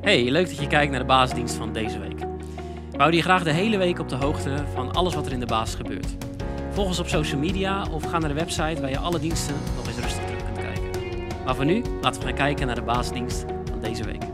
Hey, leuk dat je kijkt naar de basisdienst van deze week. We houden je graag de hele week op de hoogte van alles wat er in de basis gebeurt. Volg ons op social media of ga naar de website waar je alle diensten nog eens rustig terug kunt kijken. Maar voor nu, laten we gaan kijken naar de basisdienst van deze week.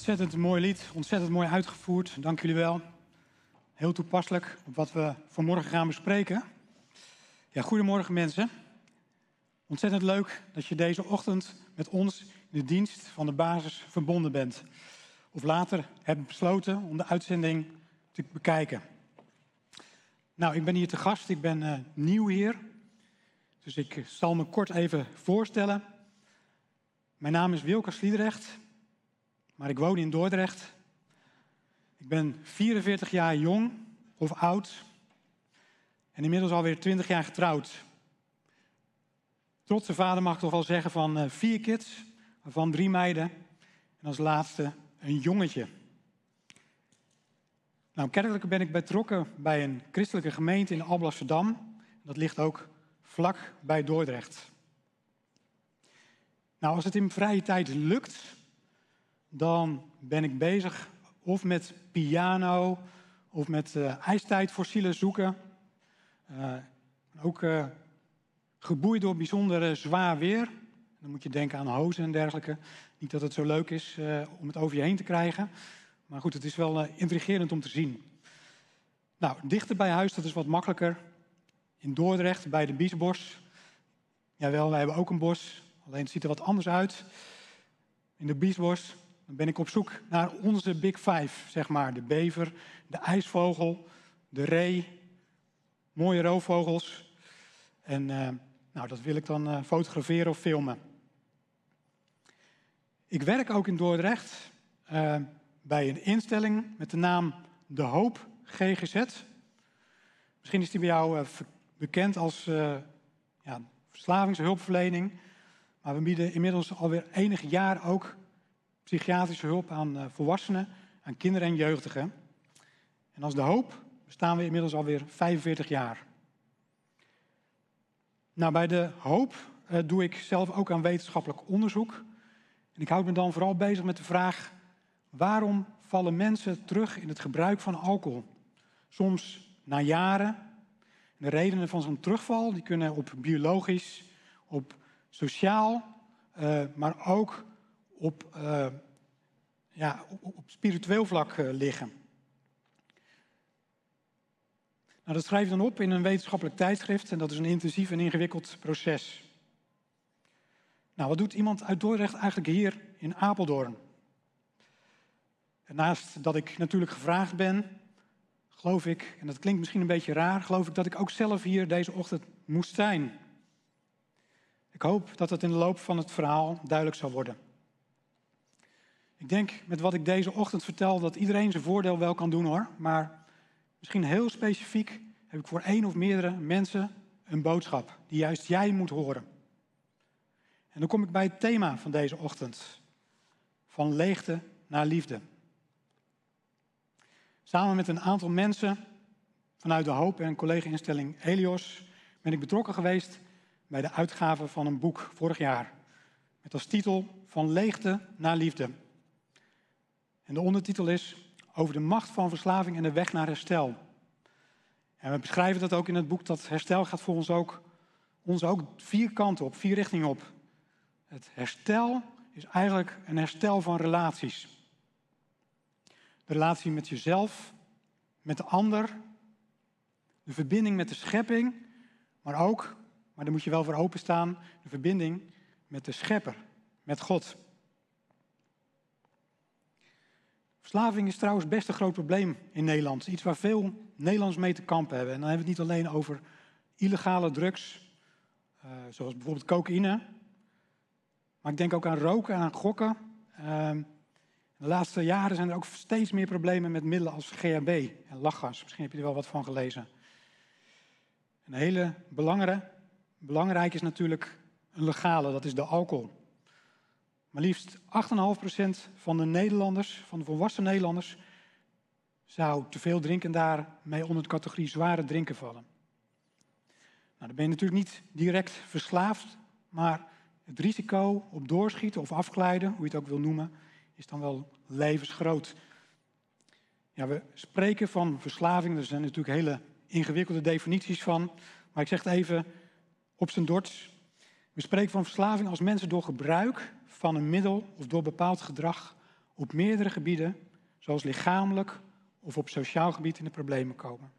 Ontzettend mooi lied, ontzettend mooi uitgevoerd. Dank jullie wel. Heel toepasselijk op wat we vanmorgen gaan bespreken. Ja, goedemorgen mensen. Ontzettend leuk dat je deze ochtend met ons in de dienst van de basis verbonden bent. Of later hebt besloten om de uitzending te bekijken. Nou, ik ben hier te gast, ik ben eh, nieuw hier. Dus ik zal me kort even voorstellen. Mijn naam is Wilke Sliedrecht. Maar ik woon in Dordrecht. Ik ben 44 jaar jong of oud. En inmiddels alweer 20 jaar getrouwd. Trotse vader mag toch wel zeggen van eh, vier kids, waarvan drie meiden. En als laatste een jongetje. Nou, kerkelijk ben ik betrokken bij een christelijke gemeente in Alblasserdam. Dat ligt ook vlak bij Dordrecht. Nou, als het in vrije tijd lukt, dan ben ik bezig of met piano of met uh, ijstijdfossielen zoeken. Uh, ook uh, geboeid door bijzonder zwaar weer. Dan moet je denken aan hozen en dergelijke. Niet dat het zo leuk is om het over je heen te krijgen. Maar goed, het is wel intrigerend om te zien. Nou, dichter bij huis, dat is wat makkelijker. in Dordrecht bij de Biesbos. Jawel, wij hebben ook een bos, alleen het ziet er wat anders uit. In de Biesbos dan ben ik op zoek naar onze Big Five, zeg maar. De bever, de ijsvogel, de ree, mooie roofvogels. En eh, nou, dat wil ik dan eh, fotograferen of filmen. Ik werk ook in Dordrecht eh, bij een instelling met de naam De Hoop GGZ. Misschien is die bij jou bekend als ja, verslavingshulpverlening. Maar we bieden inmiddels alweer enig jaar ook psychiatrische hulp aan eh, volwassenen, aan kinderen en jeugdigen. En als De Hoop bestaan we inmiddels alweer 45 jaar. Nou, bij De Hoop eh, doe ik zelf ook aan wetenschappelijk onderzoek. En ik houd me dan vooral bezig met de vraag: waarom vallen mensen terug in het gebruik van alcohol? Soms na jaren. De redenen van zo'n terugval die kunnen op biologisch, op sociaal, eh, maar ook op, eh, ja, op, spiritueel vlak eh, liggen. Nou, dat schrijf je dan op in een wetenschappelijk tijdschrift en dat is een intensief en ingewikkeld proces. Nou, wat doet iemand uit Dordrecht eigenlijk hier in Apeldoorn? Naast dat ik natuurlijk gevraagd ben, geloof ik, en dat klinkt misschien een beetje raar, geloof ik dat ik ook zelf hier deze ochtend moest zijn. Ik hoop dat het in de loop van het verhaal duidelijk zal worden. Ik denk met wat ik deze ochtend vertel dat iedereen zijn voordeel wel kan doen hoor. Maar misschien heel specifiek heb ik voor één of meerdere mensen een boodschap die juist jij moet horen. En dan kom ik bij het thema van deze ochtend. Van leegte naar liefde. Samen met een aantal mensen vanuit de Hoop en collega-instelling Helios ben ik betrokken geweest bij de uitgave van een boek vorig jaar. Met als titel Van leegte naar liefde. En de ondertitel is Over de macht van verslaving en de weg naar herstel. En we beschrijven dat ook in het boek, dat herstel gaat voor ons ook, ons ook vier kanten op, vier richtingen op. Het herstel is eigenlijk een herstel van relaties. De relatie met jezelf, met de ander, de verbinding met de schepping, maar ook, maar daar moet je wel voor openstaan, de verbinding met de schepper, met God. Verslaving is trouwens best een groot probleem in Nederland. Iets waar veel Nederlands mee te kampen hebben. En dan hebben we het niet alleen over illegale drugs, eh, zoals bijvoorbeeld cocaïne. Maar ik denk ook aan roken en aan gokken. Ehm, de laatste jaren zijn er ook steeds meer problemen met middelen als GHB en lachgas. Misschien heb je er wel wat van gelezen. Een hele belangrijke, belangrijk is natuurlijk een legale, dat is de alcohol. Maar liefst 8,5% van de Nederlanders, van de volwassen Nederlanders, zou te veel drinken en daarmee onder de categorie zware drinken vallen. Nou, dan ben je natuurlijk niet direct verslaafd, maar het risico op doorschieten of afglijden, hoe je het ook wil noemen, is dan wel levensgroot. Ja, we spreken van verslaving, er zijn natuurlijk hele ingewikkelde definities van, maar ik zeg het even op zijn dorts. We spreken van verslaving als mensen door gebruik van een middel of door bepaald gedrag op meerdere gebieden, zoals lichamelijk of op sociaal gebied, in de problemen komen.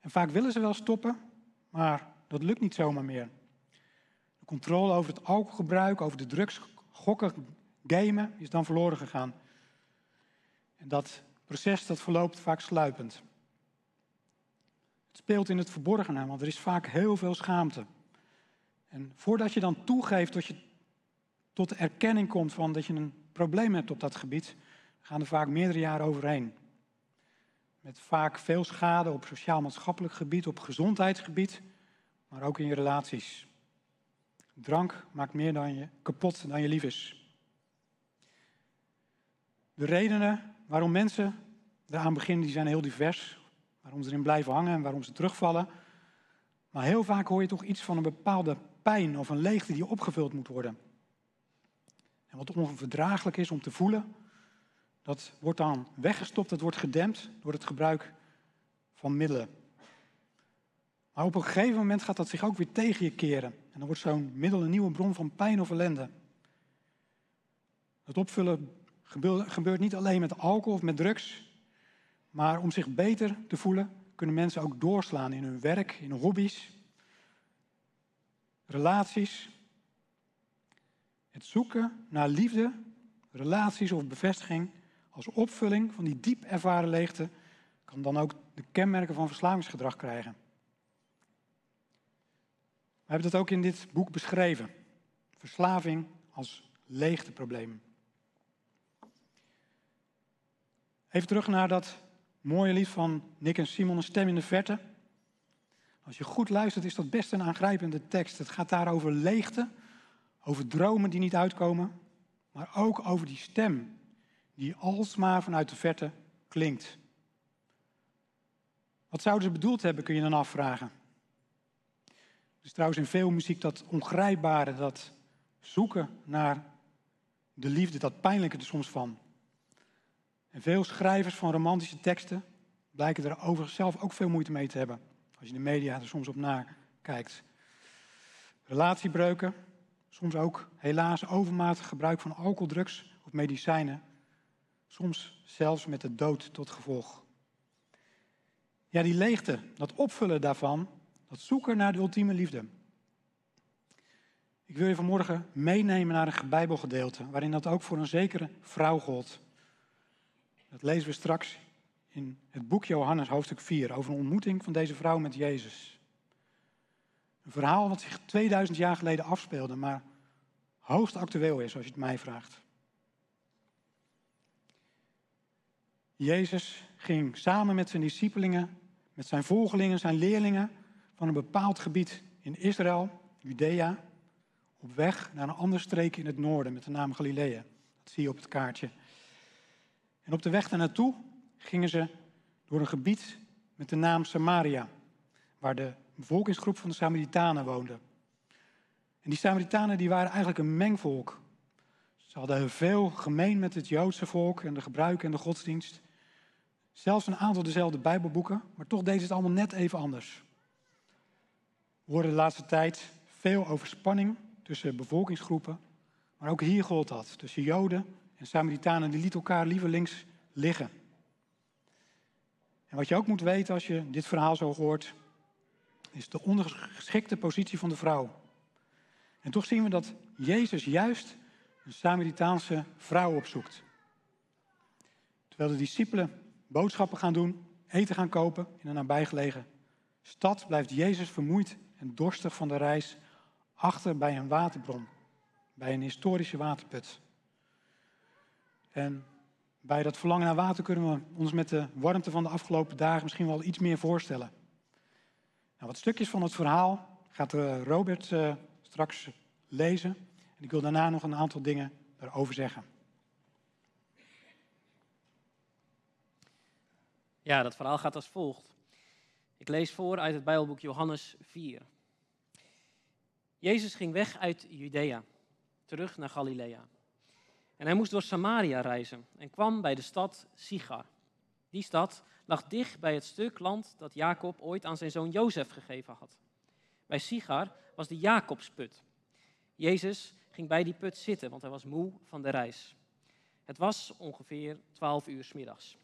En vaak willen ze wel stoppen, maar dat lukt niet zomaar meer. De controle over het alcoholgebruik, over de drugs, gokken, gamen is dan verloren gegaan. En dat proces dat verloopt vaak sluipend. Het speelt in het verborgene, want er is vaak heel veel schaamte. En voordat je dan toegeeft dat je tot de erkenning komt van dat je een probleem hebt op dat gebied, gaan er vaak meerdere jaren overheen. Met vaak veel schade op sociaal-maatschappelijk gebied, op gezondheidsgebied, maar ook in je relaties. Drank maakt meer dan je kapot dan je lief is. De redenen waarom mensen eraan beginnen, die zijn heel divers. Waarom ze erin blijven hangen en waarom ze terugvallen. Maar heel vaak hoor je toch iets van een bepaalde pijn of een leegte die opgevuld moet worden. En wat onverdraaglijk is om te voelen, dat wordt dan weggestopt, dat wordt gedempt door het gebruik van middelen. Maar op een gegeven moment gaat dat zich ook weer tegen je keren. En dan wordt zo'n middel een nieuwe bron van pijn of ellende. Het opvullen gebeurt niet alleen met alcohol of met drugs, maar om zich beter te voelen kunnen mensen ook doorslaan in hun werk, in hobby's, relaties. Het zoeken naar liefde, relaties of bevestiging als opvulling van die diep ervaren leegte kan dan ook de kenmerken van verslavingsgedrag krijgen. We hebben dat ook in dit boek beschreven. Verslaving als leegteprobleem. Even terug naar dat mooie lied van Nick en Simon, Een stem in de verte. Als je goed luistert, is dat best een aangrijpende tekst. Het gaat daar over leegte, over dromen die niet uitkomen, maar ook over die stem die alsmaar vanuit de verte klinkt. Wat zouden ze bedoeld hebben, kun je dan afvragen. Er is trouwens in veel muziek dat ongrijpbare, dat zoeken naar de liefde, dat pijnlijke er soms van. En veel schrijvers van romantische teksten blijken er overigens zelf ook veel moeite mee te hebben. Als je de media er soms op nakijkt. Relatiebreuken, soms ook helaas overmatig gebruik van alcohol, drugs of medicijnen. Soms zelfs met de dood tot gevolg. Ja, die leegte, dat opvullen daarvan, dat zoeken naar de ultieme liefde. Ik wil je vanmorgen meenemen naar een Bijbelgedeelte waarin dat ook voor een zekere vrouw gold. Dat lezen we straks in het boek Johannes hoofdstuk 4 over een ontmoeting van deze vrouw met Jezus. Een verhaal wat zich 2000 jaar geleden afspeelde, maar hoogst actueel is als je het mij vraagt. Jezus ging samen met zijn discipelingen, met zijn volgelingen, zijn leerlingen van een bepaald gebied in Israël, Judea, op weg naar een andere streek in het noorden met de naam Galilea. Dat zie je op het kaartje. En op de weg daar naartoe gingen ze door een gebied met de naam Samaria, waar de bevolkingsgroep van de Samaritanen woonde. En die Samaritanen die waren eigenlijk een mengvolk. Ze hadden veel gemeen met het Joodse volk en de gebruiken en de godsdienst. Zelfs een aantal dezelfde Bijbelboeken, maar toch deden ze het allemaal net even anders. We hoorden de laatste tijd veel over spanning tussen bevolkingsgroepen, maar ook hier gold dat. Tussen Joden en Samaritanen, die lieten elkaar liever links liggen. En wat je ook moet weten als je dit verhaal zo hoort, is de ondergeschikte positie van de vrouw. En toch zien we dat Jezus juist een Samaritaanse vrouw opzoekt. Terwijl de discipelen boodschappen gaan doen, eten gaan kopen in een nabijgelegen stad, blijft Jezus vermoeid en dorstig van de reis achter bij een waterbron, bij een historische waterput. En bij dat verlangen naar water kunnen we ons met de warmte van de afgelopen dagen misschien wel iets meer voorstellen. Nou, wat stukjes van het verhaal gaat eh, Robert uh, straks lezen. En ik wil daarna nog een aantal dingen erover zeggen. Ja, dat verhaal gaat als volgt. Ik lees voor uit het Bijbelboek Johannes 4. Jezus ging weg uit Judea, terug naar Galilea. En hij moest door Samaria reizen en kwam bij de stad Sigar. Die stad lag dicht bij het stuk land dat Jacob ooit aan zijn zoon Jozef gegeven had. Bij Sigar was de Jacobsput. Jezus ging bij die put zitten, want hij was moe van de reis. Het was ongeveer twaalf uur s middags.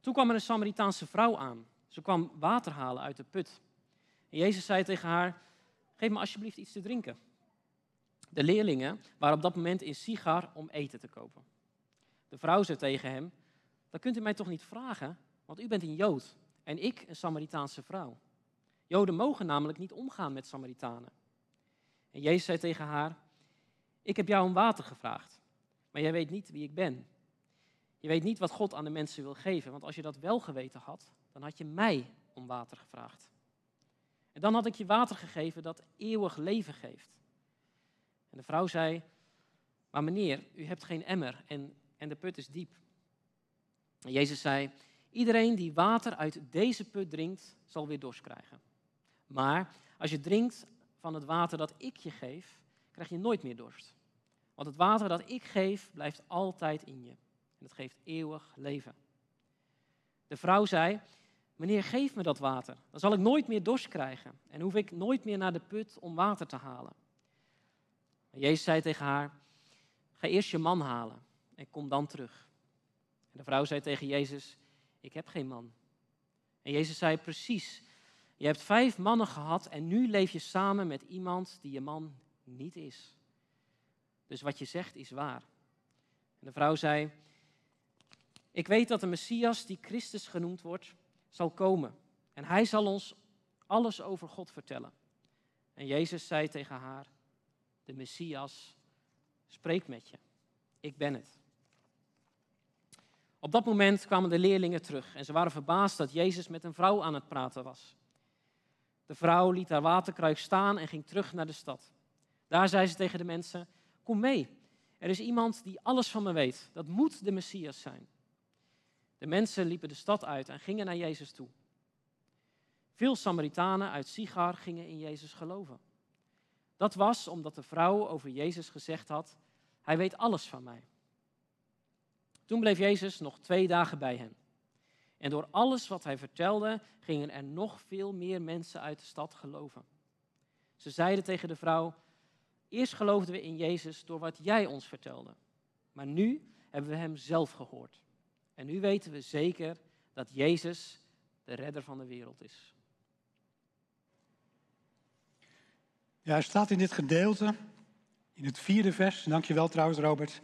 Toen kwam er een Samaritaanse vrouw aan. Ze kwam water halen uit de put. En Jezus zei tegen haar: Geef me alsjeblieft iets te drinken. De leerlingen waren op dat moment in Sigar om eten te kopen. De vrouw zei tegen hem: Dat kunt u mij toch niet vragen, want u bent een Jood en ik een Samaritaanse vrouw. Joden mogen namelijk niet omgaan met Samaritanen. En Jezus zei tegen haar: Ik heb jou om water gevraagd, maar jij weet niet wie ik ben. Je weet niet wat God aan de mensen wil geven, want als je dat wel geweten had, dan had je mij om water gevraagd. En dan had ik je water gegeven dat eeuwig leven geeft. En de vrouw zei, maar meneer, u hebt geen emmer en, en de put is diep. En Jezus zei, iedereen die water uit deze put drinkt, zal weer dorst krijgen. Maar als je drinkt van het water dat ik je geef, krijg je nooit meer dorst. Want het water dat ik geef, blijft altijd in je. En het geeft eeuwig leven. De vrouw zei, meneer, geef me dat water. Dan zal ik nooit meer dorst krijgen. En hoef ik nooit meer naar de put om water te halen. En Jezus zei tegen haar, ga eerst je man halen en kom dan terug. En de vrouw zei tegen Jezus, ik heb geen man. En Jezus zei, precies. Je hebt vijf mannen gehad en nu leef je samen met iemand die je man niet is. Dus wat je zegt is waar. En de vrouw zei, ik weet dat de Messias, die Christus genoemd wordt, zal komen. En hij zal ons alles over God vertellen. En Jezus zei tegen haar, de Messias spreekt met je. Ik ben het. Op dat moment kwamen de leerlingen terug en ze waren verbaasd dat Jezus met een vrouw aan het praten was. De vrouw liet haar waterkruik staan en ging terug naar de stad. Daar zei ze tegen de mensen: Kom mee, er is iemand die alles van me weet. Dat moet de Messias zijn. De mensen liepen de stad uit en gingen naar Jezus toe. Veel Samaritanen uit Sigar gingen in Jezus geloven. Dat was omdat de vrouw over Jezus gezegd had: Hij weet alles van mij. Toen bleef Jezus nog twee dagen bij hen. En door alles wat hij vertelde, gingen er nog veel meer mensen uit de stad geloven. Ze zeiden tegen de vrouw: Eerst geloofden we in Jezus door wat jij ons vertelde. Maar nu hebben we hem zelf gehoord. En nu weten we zeker dat Jezus de redder van de wereld is. Ja, er staat in dit gedeelte, in het vierde vers, dankjewel trouwens Robert,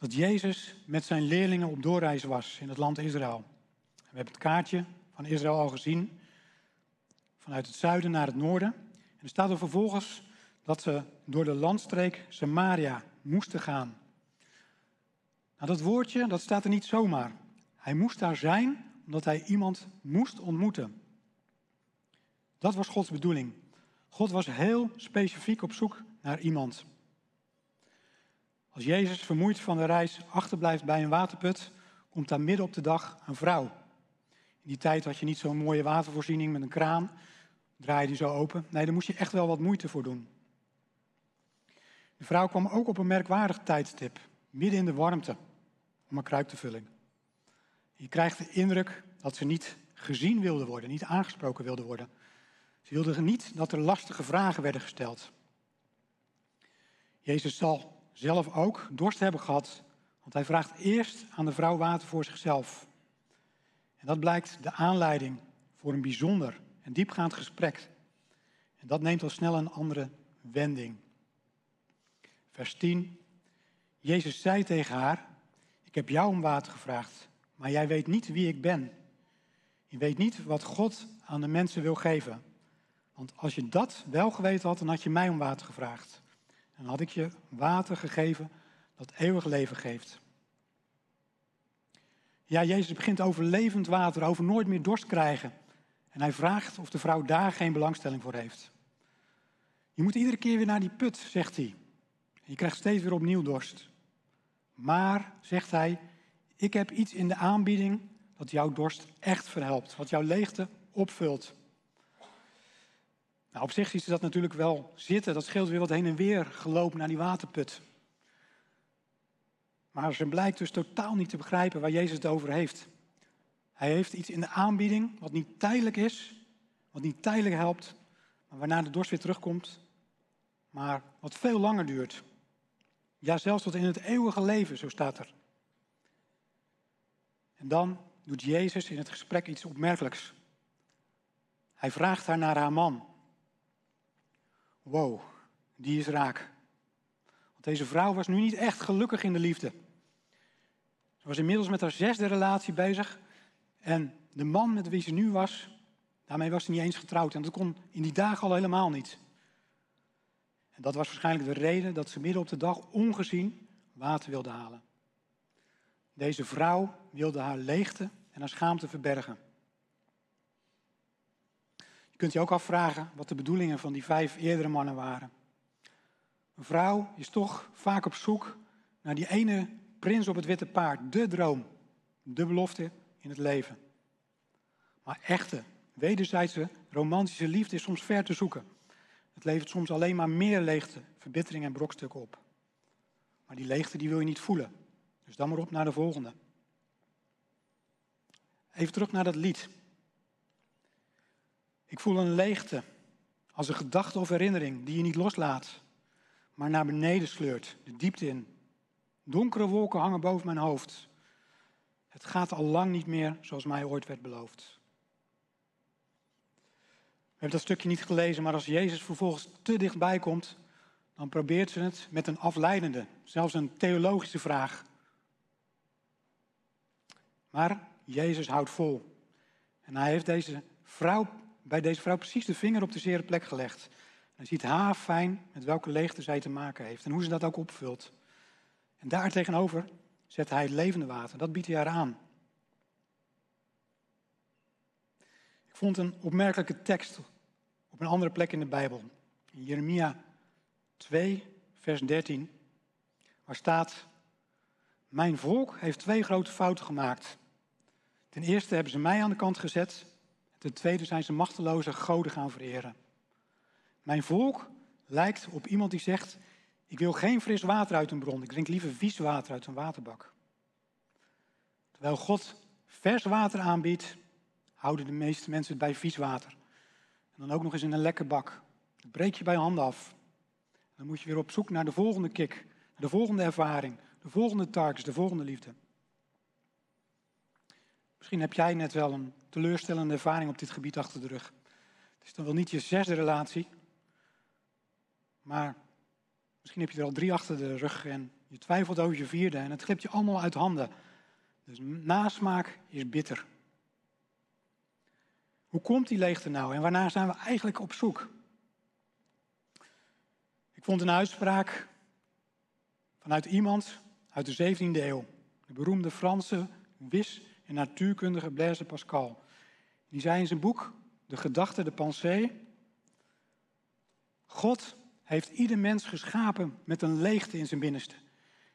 dat Jezus met zijn leerlingen op doorreis was in het land Israël. We hebben het kaartje van Israël al gezien, vanuit het zuiden naar het noorden. En er staat er vervolgens dat ze door de landstreek Samaria moesten gaan. Nou, dat woordje, dat staat er niet zomaar. Hij moest daar zijn omdat hij iemand moest ontmoeten. Dat was Gods bedoeling. God was heel specifiek op zoek naar iemand. Als Jezus vermoeid van de reis achterblijft bij een waterput, komt daar midden op de dag een vrouw. In die tijd had je niet zo'n mooie watervoorziening met een kraan, draai je die zo open. Nee, daar moest je echt wel wat moeite voor doen. De vrouw kwam ook op een merkwaardig tijdstip, midden in de warmte, om een kruik te vullen. Je krijgt de indruk dat ze niet gezien wilde worden, niet aangesproken wilde worden. Ze wilde niet dat er lastige vragen werden gesteld. Jezus zal zelf ook dorst hebben gehad, want hij vraagt eerst aan de vrouw water voor zichzelf. En dat blijkt de aanleiding voor een bijzonder en diepgaand gesprek. En dat neemt al snel een andere wending. Vers 10. Jezus zei tegen haar: Ik heb jou om water gevraagd, maar jij weet niet wie ik ben. Je weet niet wat God aan de mensen wil geven. Want als je dat wel geweten had, dan had je mij om water gevraagd. Dan had ik je water gegeven dat eeuwig leven geeft. Ja, Jezus begint over levend water, over nooit meer dorst krijgen. En hij vraagt of de vrouw daar geen belangstelling voor heeft. Je moet iedere keer weer naar die put, zegt hij. Je krijgt steeds weer opnieuw dorst. Maar, zegt hij, ik heb iets in de aanbieding dat jouw dorst echt verhelpt, wat jouw leegte opvult. Nou, op zich is dat natuurlijk wel zitten, dat scheelt weer wat heen en weer gelopen naar die waterput. Maar ze blijkt dus totaal niet te begrijpen waar Jezus het over heeft. Hij heeft iets in de aanbieding wat niet tijdelijk is, wat niet tijdelijk helpt, maar waarna de dorst weer terugkomt, maar wat veel langer duurt. Ja, zelfs tot in het eeuwige leven, zo staat er. En dan doet Jezus in het gesprek iets opmerkelijks. Hij vraagt haar naar haar man. Wow, die is raak. Want deze vrouw was nu niet echt gelukkig in de liefde. Ze was inmiddels met haar zesde relatie bezig. En de man met wie ze nu was, daarmee was ze niet eens getrouwd. En dat kon in die dagen al helemaal niet. En dat was waarschijnlijk de reden dat ze midden op de dag ongezien water wilde halen. Deze vrouw wilde haar leegte en haar schaamte verbergen. Kunt je ook afvragen wat de bedoelingen van die vijf eerdere mannen waren. Een vrouw is toch vaak op zoek naar die ene prins op het witte paard, de droom, de belofte in het leven. Maar echte, wederzijdse, romantische liefde is soms ver te zoeken. Het levert soms alleen maar meer leegte, verbittering en brokstukken op. Maar die leegte die wil je niet voelen. Dus dan maar op naar de volgende. Even terug naar dat lied. Ik voel een leegte als een gedachte of herinnering die je niet loslaat, maar naar beneden sleurt, de diepte in. Donkere wolken hangen boven mijn hoofd. Het gaat al lang niet meer zoals mij ooit werd beloofd. hebben dat stukje niet gelezen, maar als Jezus vervolgens te dichtbij komt, dan probeert ze het met een afleidende, zelfs een theologische vraag. Maar Jezus houdt vol. En hij heeft deze vrouw, bij deze vrouw precies de vinger op de zere plek gelegd. Hij ziet haar fijn met welke leegte zij te maken heeft en hoe ze dat ook opvult. En daar tegenover zet hij het levende water. Dat biedt hij haar aan. Ik vond een opmerkelijke tekst op een andere plek in de Bijbel. In Jeremia 2, vers 13, waar staat: Mijn volk heeft twee grote fouten gemaakt. Ten eerste hebben ze mij aan de kant gezet. Ten tweede zijn ze machteloze goden gaan vereren. Mijn volk lijkt op iemand die zegt: Ik wil geen fris water uit een bron, ik drink liever vies water uit een waterbak. Terwijl God vers water aanbiedt, houden de meeste mensen het bij vies water. En dan ook nog eens in een lekker bak. Dat breek je bij handen af. Dan moet je weer op zoek naar de volgende kick, de volgende ervaring, de volgende targets, de volgende liefde. Misschien heb jij net wel een teleurstellende ervaring op dit gebied achter de rug. Het is dan wel niet je zesde relatie, maar misschien heb je er al drie achter de rug en je twijfelt over je vierde en het glipt je allemaal uit handen. Dus nasmaak is bitter. Hoe komt die leegte nou en waarnaar zijn we eigenlijk op zoek? Ik vond een uitspraak vanuit iemand uit de 17e eeuw. De beroemde Franse wis- en natuurkundige Blaise Pascal. Die zei in zijn boek De gedachte, de pensée. God heeft ieder mens geschapen met een leegte in zijn binnenste.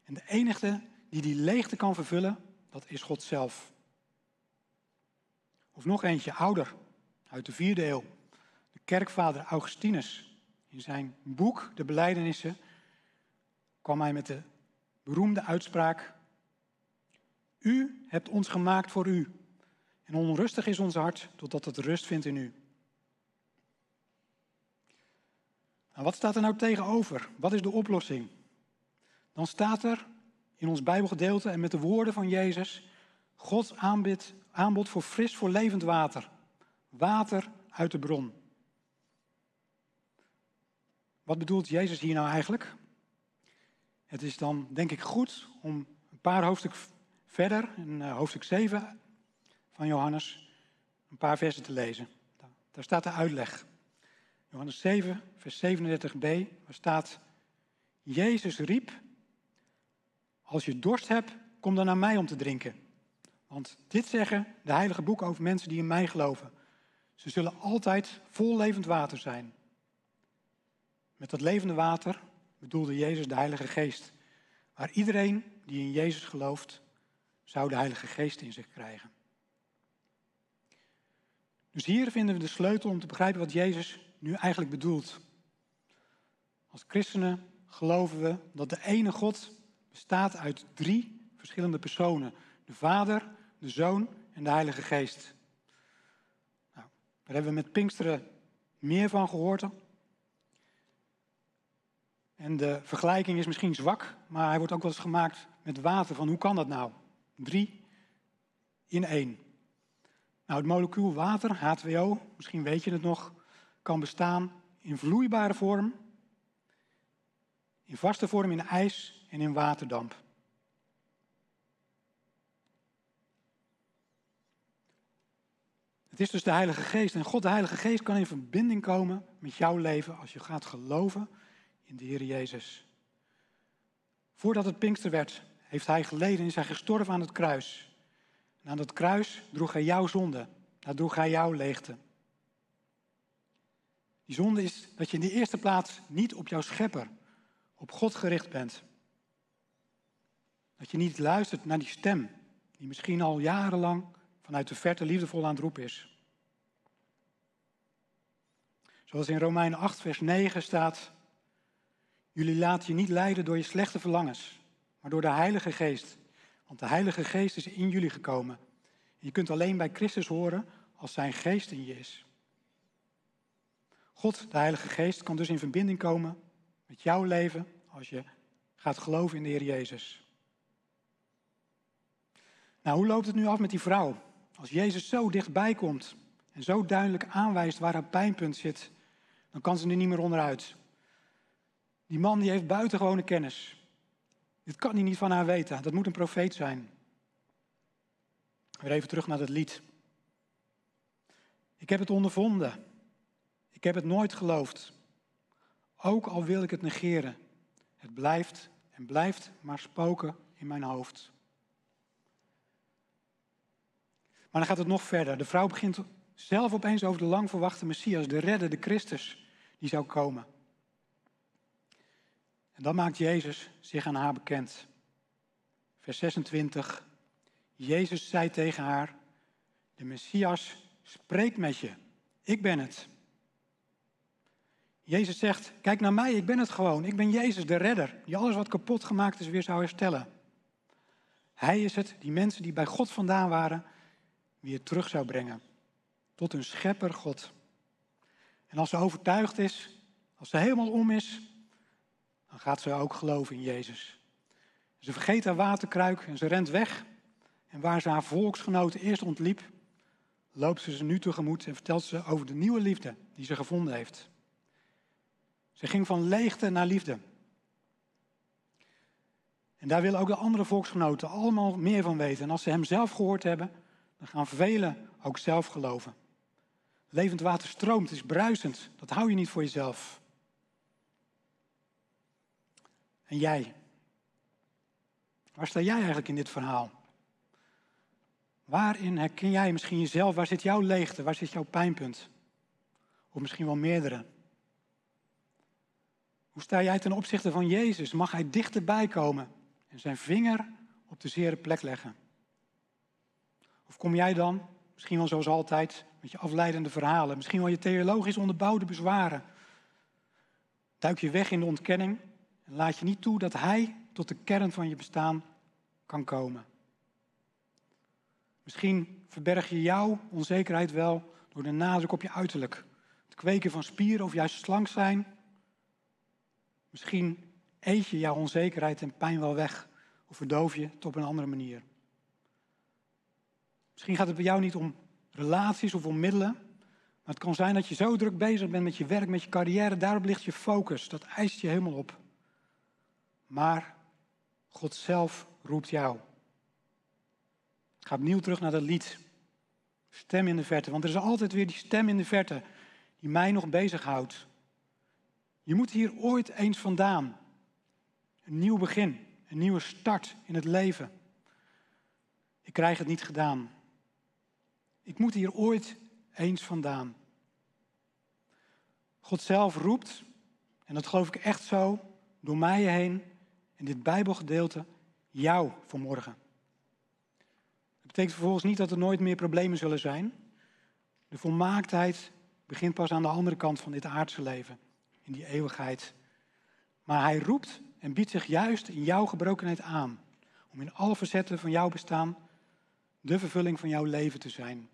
En de enige die die leegte kan vervullen, dat is God zelf. Of nog eentje, ouder, uit de vierde eeuw. De kerkvader Augustinus. In zijn boek, De Belijdenissen, kwam hij met de beroemde uitspraak: U hebt ons gemaakt voor u. En onrustig is ons hart totdat het rust vindt in u. Nou, wat staat er nou tegenover? Wat is de oplossing? Dan staat er in ons Bijbelgedeelte en met de woorden van Jezus: Gods aanbod, aanbod voor fris, voor levend water. Water uit de bron. Wat bedoelt Jezus hier nou eigenlijk? Het is dan denk ik goed om een paar hoofdstuk verder, in uh, hoofdstuk 7 van Johannes, een paar versen te lezen. Daar staat de uitleg. Johannes 7, vers 37b, waar staat: Jezus riep: Als je dorst hebt, kom dan naar mij om te drinken. Want dit zeggen de heilige boeken over mensen die in mij geloven. Ze zullen altijd vol levend water zijn. Met dat levende water bedoelde Jezus de Heilige Geest. Waar iedereen die in Jezus gelooft, zou de Heilige Geest in zich krijgen. Dus hier vinden we de sleutel om te begrijpen wat Jezus nu eigenlijk bedoelt. Als christenen geloven we dat de ene God bestaat uit drie verschillende personen: de Vader, de Zoon en de Heilige Geest. Nou, daar hebben we met Pinksteren meer van gehoord. En de vergelijking is misschien zwak, maar hij wordt ook wel eens gemaakt met water. Van hoe kan dat nou? Drie in één. Nou, het molecuul water, H2O, misschien weet je het nog, kan bestaan in vloeibare vorm, in vaste vorm in ijs en in waterdamp. Het is dus de Heilige Geest. En God, de Heilige Geest, kan in verbinding komen met jouw leven als je gaat geloven in de Heer Jezus. Voordat het Pinkster werd, heeft Hij geleden en is Hij gestorven aan het kruis. En aan dat kruis droeg Hij jouw zonde. Daar droeg Hij jouw leegte. Die zonde is dat je in de eerste plaats niet op jouw schepper, op God gericht bent. Dat je niet luistert naar die stem, die misschien al jarenlang vanuit de verte liefdevol aan het roepen is. Zoals in Romeinen 8, vers 9 staat, jullie laten je niet leiden door je slechte verlangens, maar door de Heilige Geest. Want de Heilige Geest is in jullie gekomen. Je kunt alleen bij Christus horen als zijn geest in je is. God, de Heilige Geest, kan dus in verbinding komen met jouw leven als je gaat geloven in de Heer Jezus. Nou, hoe loopt het nu af met die vrouw? Als Jezus zo dichtbij komt en zo duidelijk aanwijst waar haar pijnpunt zit, dan kan ze er niet meer onderuit. Die man die heeft buitengewone kennis. Dit kan hij niet van haar weten. Dat moet een profeet zijn. Weer even terug naar dat lied. Ik heb het ondervonden. Ik heb het nooit geloofd. Ook al wil ik het negeren. Het blijft en blijft maar spoken in mijn hoofd. Maar dan gaat het nog verder. De vrouw begint zelf opeens over de lang verwachte Messias, de redder, de Christus, die zou komen. En dan maakt Jezus zich aan haar bekend. Vers 26. Jezus zei tegen haar: De Messias spreekt met je. Ik ben het. Jezus zegt: Kijk naar mij, ik ben het gewoon. Ik ben Jezus, de redder, die alles wat kapot gemaakt is weer zou herstellen. Hij is het die mensen die bij God vandaan waren, weer terug zou brengen. Tot hun schepper God. En als ze overtuigd is, als ze helemaal om is, dan gaat ze ook geloven in Jezus. Ze vergeet haar waterkruik en ze rent weg. En waar ze haar volksgenoten eerst ontliep, loopt ze ze nu tegemoet en vertelt ze over de nieuwe liefde die ze gevonden heeft. Ze ging van leegte naar liefde. En daar willen ook de andere volksgenoten allemaal meer van weten. En als ze hem zelf gehoord hebben, dan gaan velen ook zelf geloven. Levend water stroomt, is bruisend. Dat hou je niet voor jezelf. En jij? Waar sta jij eigenlijk in dit verhaal? Waarin herken jij misschien jezelf? Waar zit jouw leegte? Waar zit jouw pijnpunt? Of misschien wel meerdere. Hoe sta jij ten opzichte van Jezus? Mag hij dichterbij komen en zijn vinger op de zere plek leggen? Of kom jij dan, misschien wel zoals altijd, met je afleidende verhalen, misschien wel je theologisch onderbouwde bezwaren? Duik je weg in de ontkenning en laat je niet toe dat hij tot de kern van je bestaan kan komen. Misschien verberg je jouw onzekerheid wel door de nadruk op je uiterlijk. Het kweken van spieren of juist slank zijn. Misschien eet je jouw onzekerheid en pijn wel weg of verdoof je het op een andere manier. Misschien gaat het bij jou niet om relaties of om middelen, maar het kan zijn dat je zo druk bezig bent met je werk, met je carrière, daarop ligt je focus. Dat eist je helemaal op. Maar God zelf roept jou. Ik ga opnieuw terug naar dat lied. Stem in de verte. Want er is altijd weer die stem in de verte die mij nog bezighoudt. Je moet hier ooit eens vandaan. Een nieuw begin, een nieuwe start in het leven. Ik krijg het niet gedaan. Ik moet hier ooit eens vandaan. God zelf roept, en dat geloof ik echt zo, door mij heen, in dit Bijbelgedeelte, jou vanmorgen. Dat betekent vervolgens niet dat er nooit meer problemen zullen zijn. De volmaaktheid begint pas aan de andere kant van dit aardse leven, in die eeuwigheid. Maar hij roept en biedt zich juist in jouw gebrokenheid aan, om in alle facetten van jouw bestaan de vervulling van jouw leven te zijn.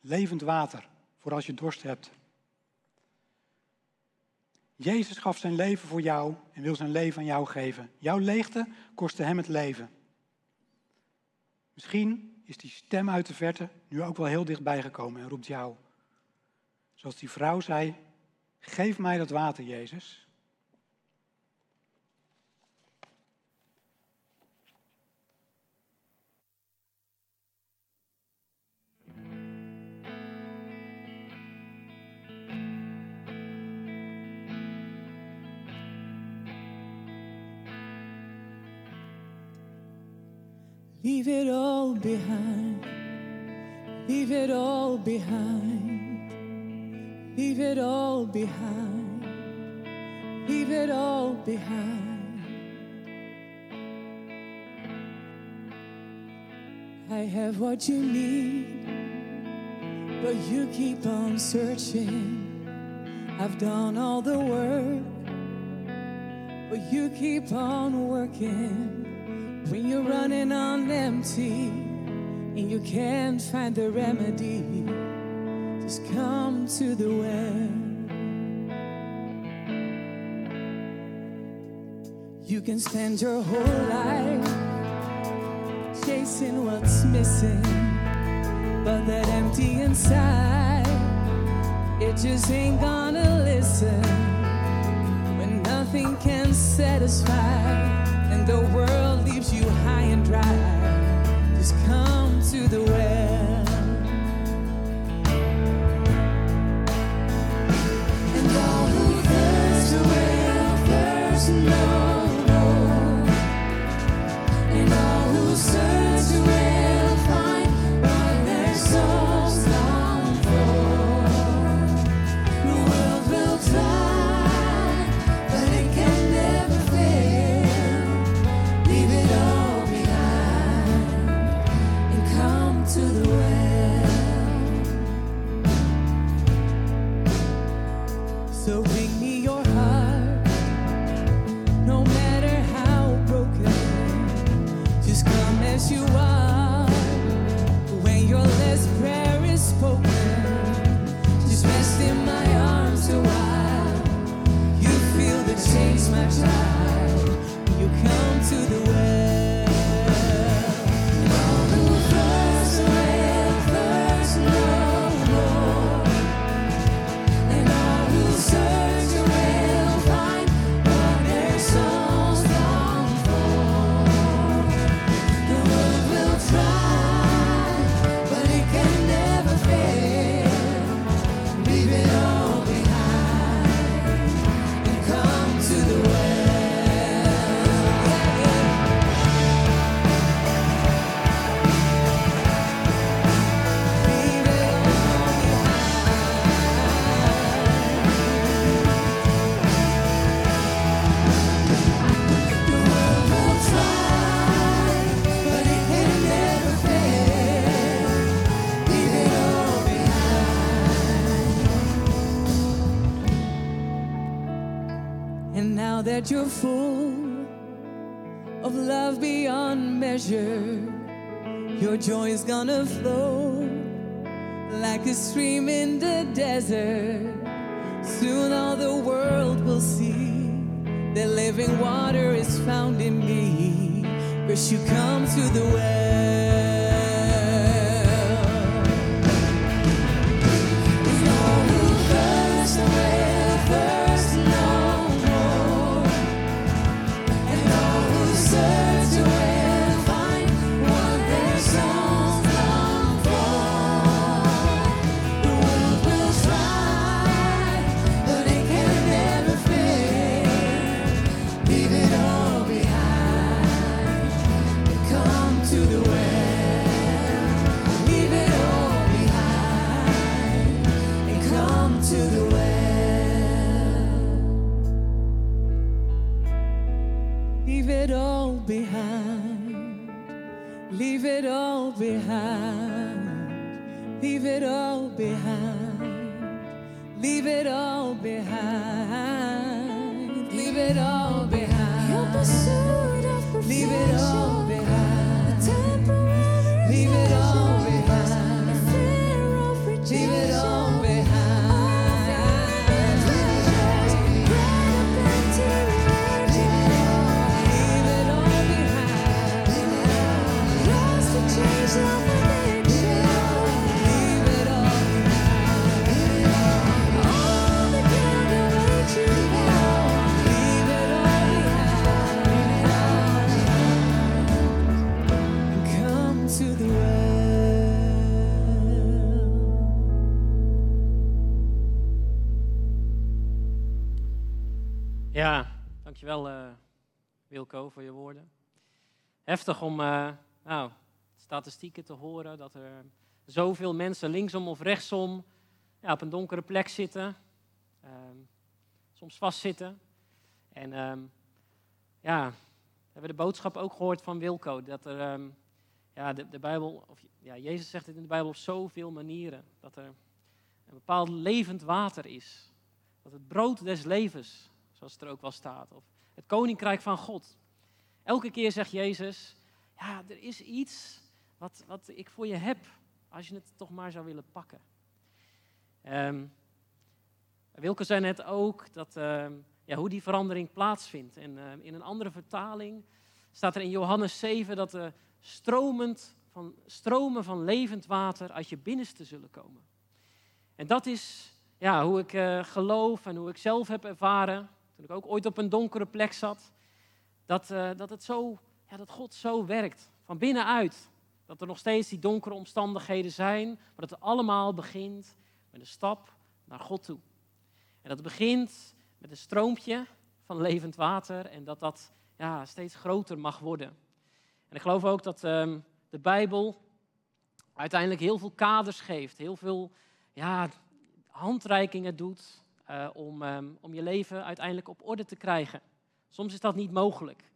Levend water, voor als je dorst hebt. Jezus gaf zijn leven voor jou en wil zijn leven aan jou geven. Jouw leegte kostte hem het leven. Misschien is die stem uit de verte nu ook wel heel dichtbij gekomen en roept jou. Zoals die vrouw zei, geef mij dat water, Jezus. Leave it all behind. Leave it all behind. Leave it all behind. Leave it all behind. I have what you need, but you keep on searching. I've done all the work, but you keep on working. When you're running on empty and you can't find the remedy, just come to the well. You can spend your whole life chasing what's missing, but that empty inside, it just ain't gonna listen when nothing can satisfy, the world leaves you high and dry. Just come to the well. And all who thirst will thirst no that you're full of love beyond measure, your joy is gonna flow like a stream in the desert. Soon all the world will see that living water is found in me. First you come to the well. It all behind. Leave it all behind. Your pursuit of perfection. Leave it all Wilco voor je woorden. Heftig om eh, nou, statistieken te horen dat er zoveel mensen linksom of rechtsom ja, op een donkere plek zitten, ehm, soms vastzitten. En ehm, ja, we hebben de boodschap ook gehoord van Wilco dat er, ehm, ja, de, de Bijbel, of ja, Jezus zegt het in de Bijbel op zoveel manieren, dat er een bepaald levend water is, dat het brood des levens zoals het er ook wel staat. Of het koninkrijk van God. Elke keer zegt Jezus, ja, er is iets wat, wat ik voor je heb, als je het toch maar zou willen pakken. Ehm Wilke zei net ook dat, ehm, ja, hoe die verandering plaatsvindt. En ehm, in een andere vertaling staat er in Johannes 7 dat er stromend van van stromen van levend water uit je binnenste zullen komen. En dat is ja, hoe ik eh, geloof en hoe ik zelf heb ervaren, toen ik ook ooit op een donkere plek zat, dat, eh, dat, het zo, ja, dat God zo werkt, van binnenuit. Dat er nog steeds die donkere omstandigheden zijn, maar dat het allemaal begint met een stap naar God toe. En dat begint met een stroompje van levend water en dat dat ja, steeds groter mag worden. En ik geloof ook dat ehm, de Bijbel uiteindelijk heel veel kaders geeft, heel veel ja, handreikingen doet eh, om, ehm, om je leven uiteindelijk op orde te krijgen. Soms is dat niet mogelijk,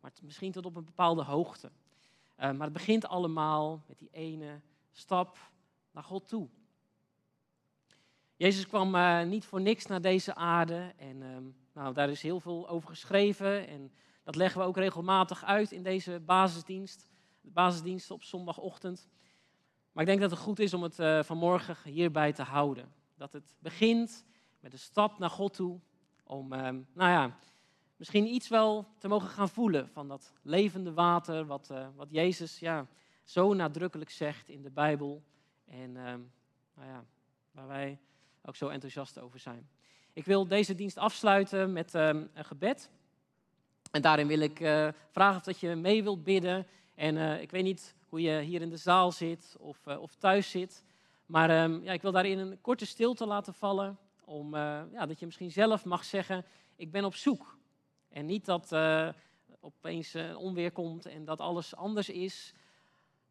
maar misschien tot op een bepaalde hoogte. Eh, maar het begint allemaal met die ene stap naar God toe. Jezus kwam eh, niet voor niks naar deze aarde en ehm, nou, daar is heel veel over geschreven en dat leggen we ook regelmatig uit in deze basisdienst, de basisdienst op zondagochtend. Maar ik denk dat het goed is om het vanmorgen hierbij te houden. Dat het begint met een stap naar God toe. Om, ehm, nou ja, misschien iets wel te mogen gaan voelen van dat levende water. Wat, eh, wat Jezus ja, zo nadrukkelijk zegt in de Bijbel. En ehm, nou ja, waar wij ook zo enthousiast over zijn. Ik wil deze dienst afsluiten met ehm, een gebed. En daarin wil ik eh, vragen of dat je mee wilt bidden. En eh, ik weet niet hoe je hier in de zaal zit of, of thuis zit. Maar ja, ik wil daarin een korte stilte laten vallen. Om, eh, ja, dat je misschien zelf mag zeggen, ik ben op zoek. En niet dat eh, opeens een onweer komt en dat alles anders is.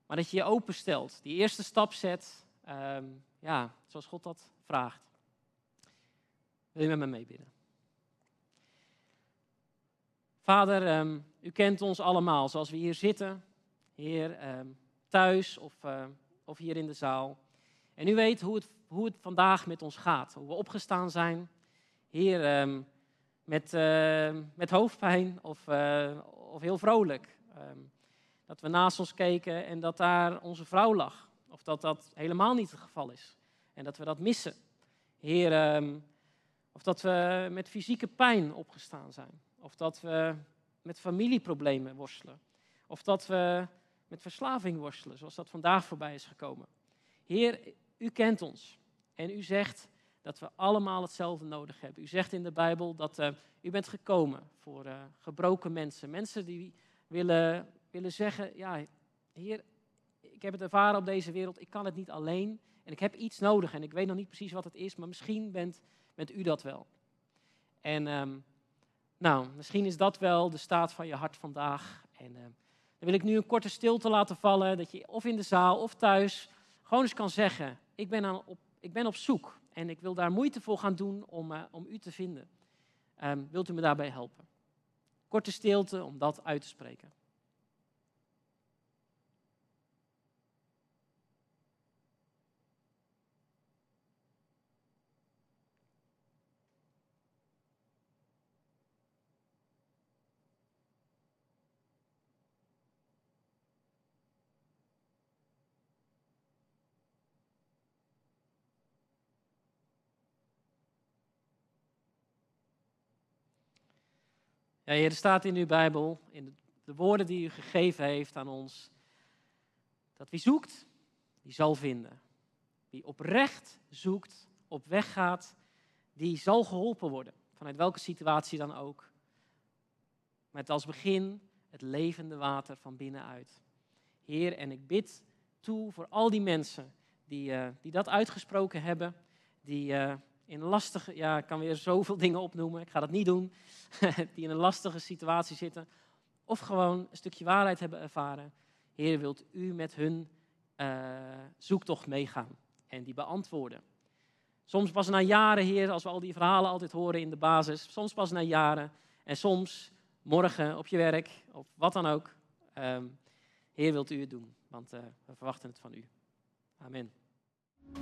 Maar dat je je openstelt. Die eerste stap zet. ehm, ja, zoals God dat vraagt. Wil je met me meebidden? Vader, ehm, u kent ons allemaal zoals we hier zitten. Heer, ehm, thuis of, eh, of hier in de zaal. En u weet hoe het, hoe het vandaag met ons gaat. Hoe we opgestaan zijn. Heer, ehm, met, ehm, met hoofdpijn of, eh, of heel vrolijk. Ehm, dat we naast ons keken en dat daar onze vrouw lag. Of dat dat helemaal niet het geval is. En dat we dat missen. Heer, of dat we met fysieke pijn opgestaan zijn. Of dat we met familieproblemen worstelen. Of dat we met verslaving worstelen, zoals dat vandaag voorbij is gekomen. Heer, u kent ons. En u zegt dat we allemaal hetzelfde nodig hebben. U zegt in de Bijbel dat eh, u bent gekomen voor eh, gebroken mensen. Mensen die willen, willen zeggen, ja, Heer, ik heb het ervaren op deze wereld, ik kan het niet alleen. En ik heb iets nodig en ik weet nog niet precies wat het is, maar misschien bent, bent u dat wel. En ehm, nou, misschien is dat wel de staat van je hart vandaag. En ehm, dan wil ik nu een korte stilte laten vallen, dat je of in de zaal of thuis gewoon eens kan zeggen, ik ben, aan, op, ik ben op zoek en ik wil daar moeite voor gaan doen om, eh, om u te vinden. Ehm, wilt u me daarbij helpen? Korte stilte om dat uit te spreken. Heer, er staat in uw Bijbel, in de, de woorden die u gegeven heeft aan ons, dat wie zoekt, die zal vinden. Wie oprecht zoekt, op weg gaat, die zal geholpen worden. Vanuit welke situatie dan ook. Met als begin het levende water van binnenuit. Heer, en ik bid toe voor al die mensen die, eh, die dat uitgesproken hebben, die eh, in lastige, ja, ik kan weer zoveel dingen opnoemen, ik ga dat niet doen, die in een lastige situatie zitten, of gewoon een stukje waarheid hebben ervaren. Heer, wilt u met hun eh, zoektocht meegaan en die beantwoorden? Soms pas na jaren, Heer, als we al die verhalen altijd horen in de basis, soms pas na jaren en soms morgen op je werk of wat dan ook. Ehm, Heer, wilt u het doen, want eh, we verwachten het van u. Amen.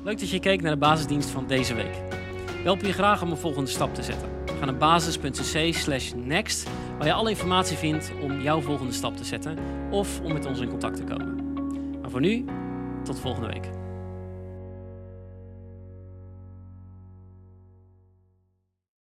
Leuk dat je keek naar de basisdienst van deze week. We helpen je graag om een volgende stap te zetten. Ga naar basis.cc next, waar je alle informatie vindt om jouw volgende stap te zetten of om met ons in contact te komen. Maar voor nu, tot volgende week.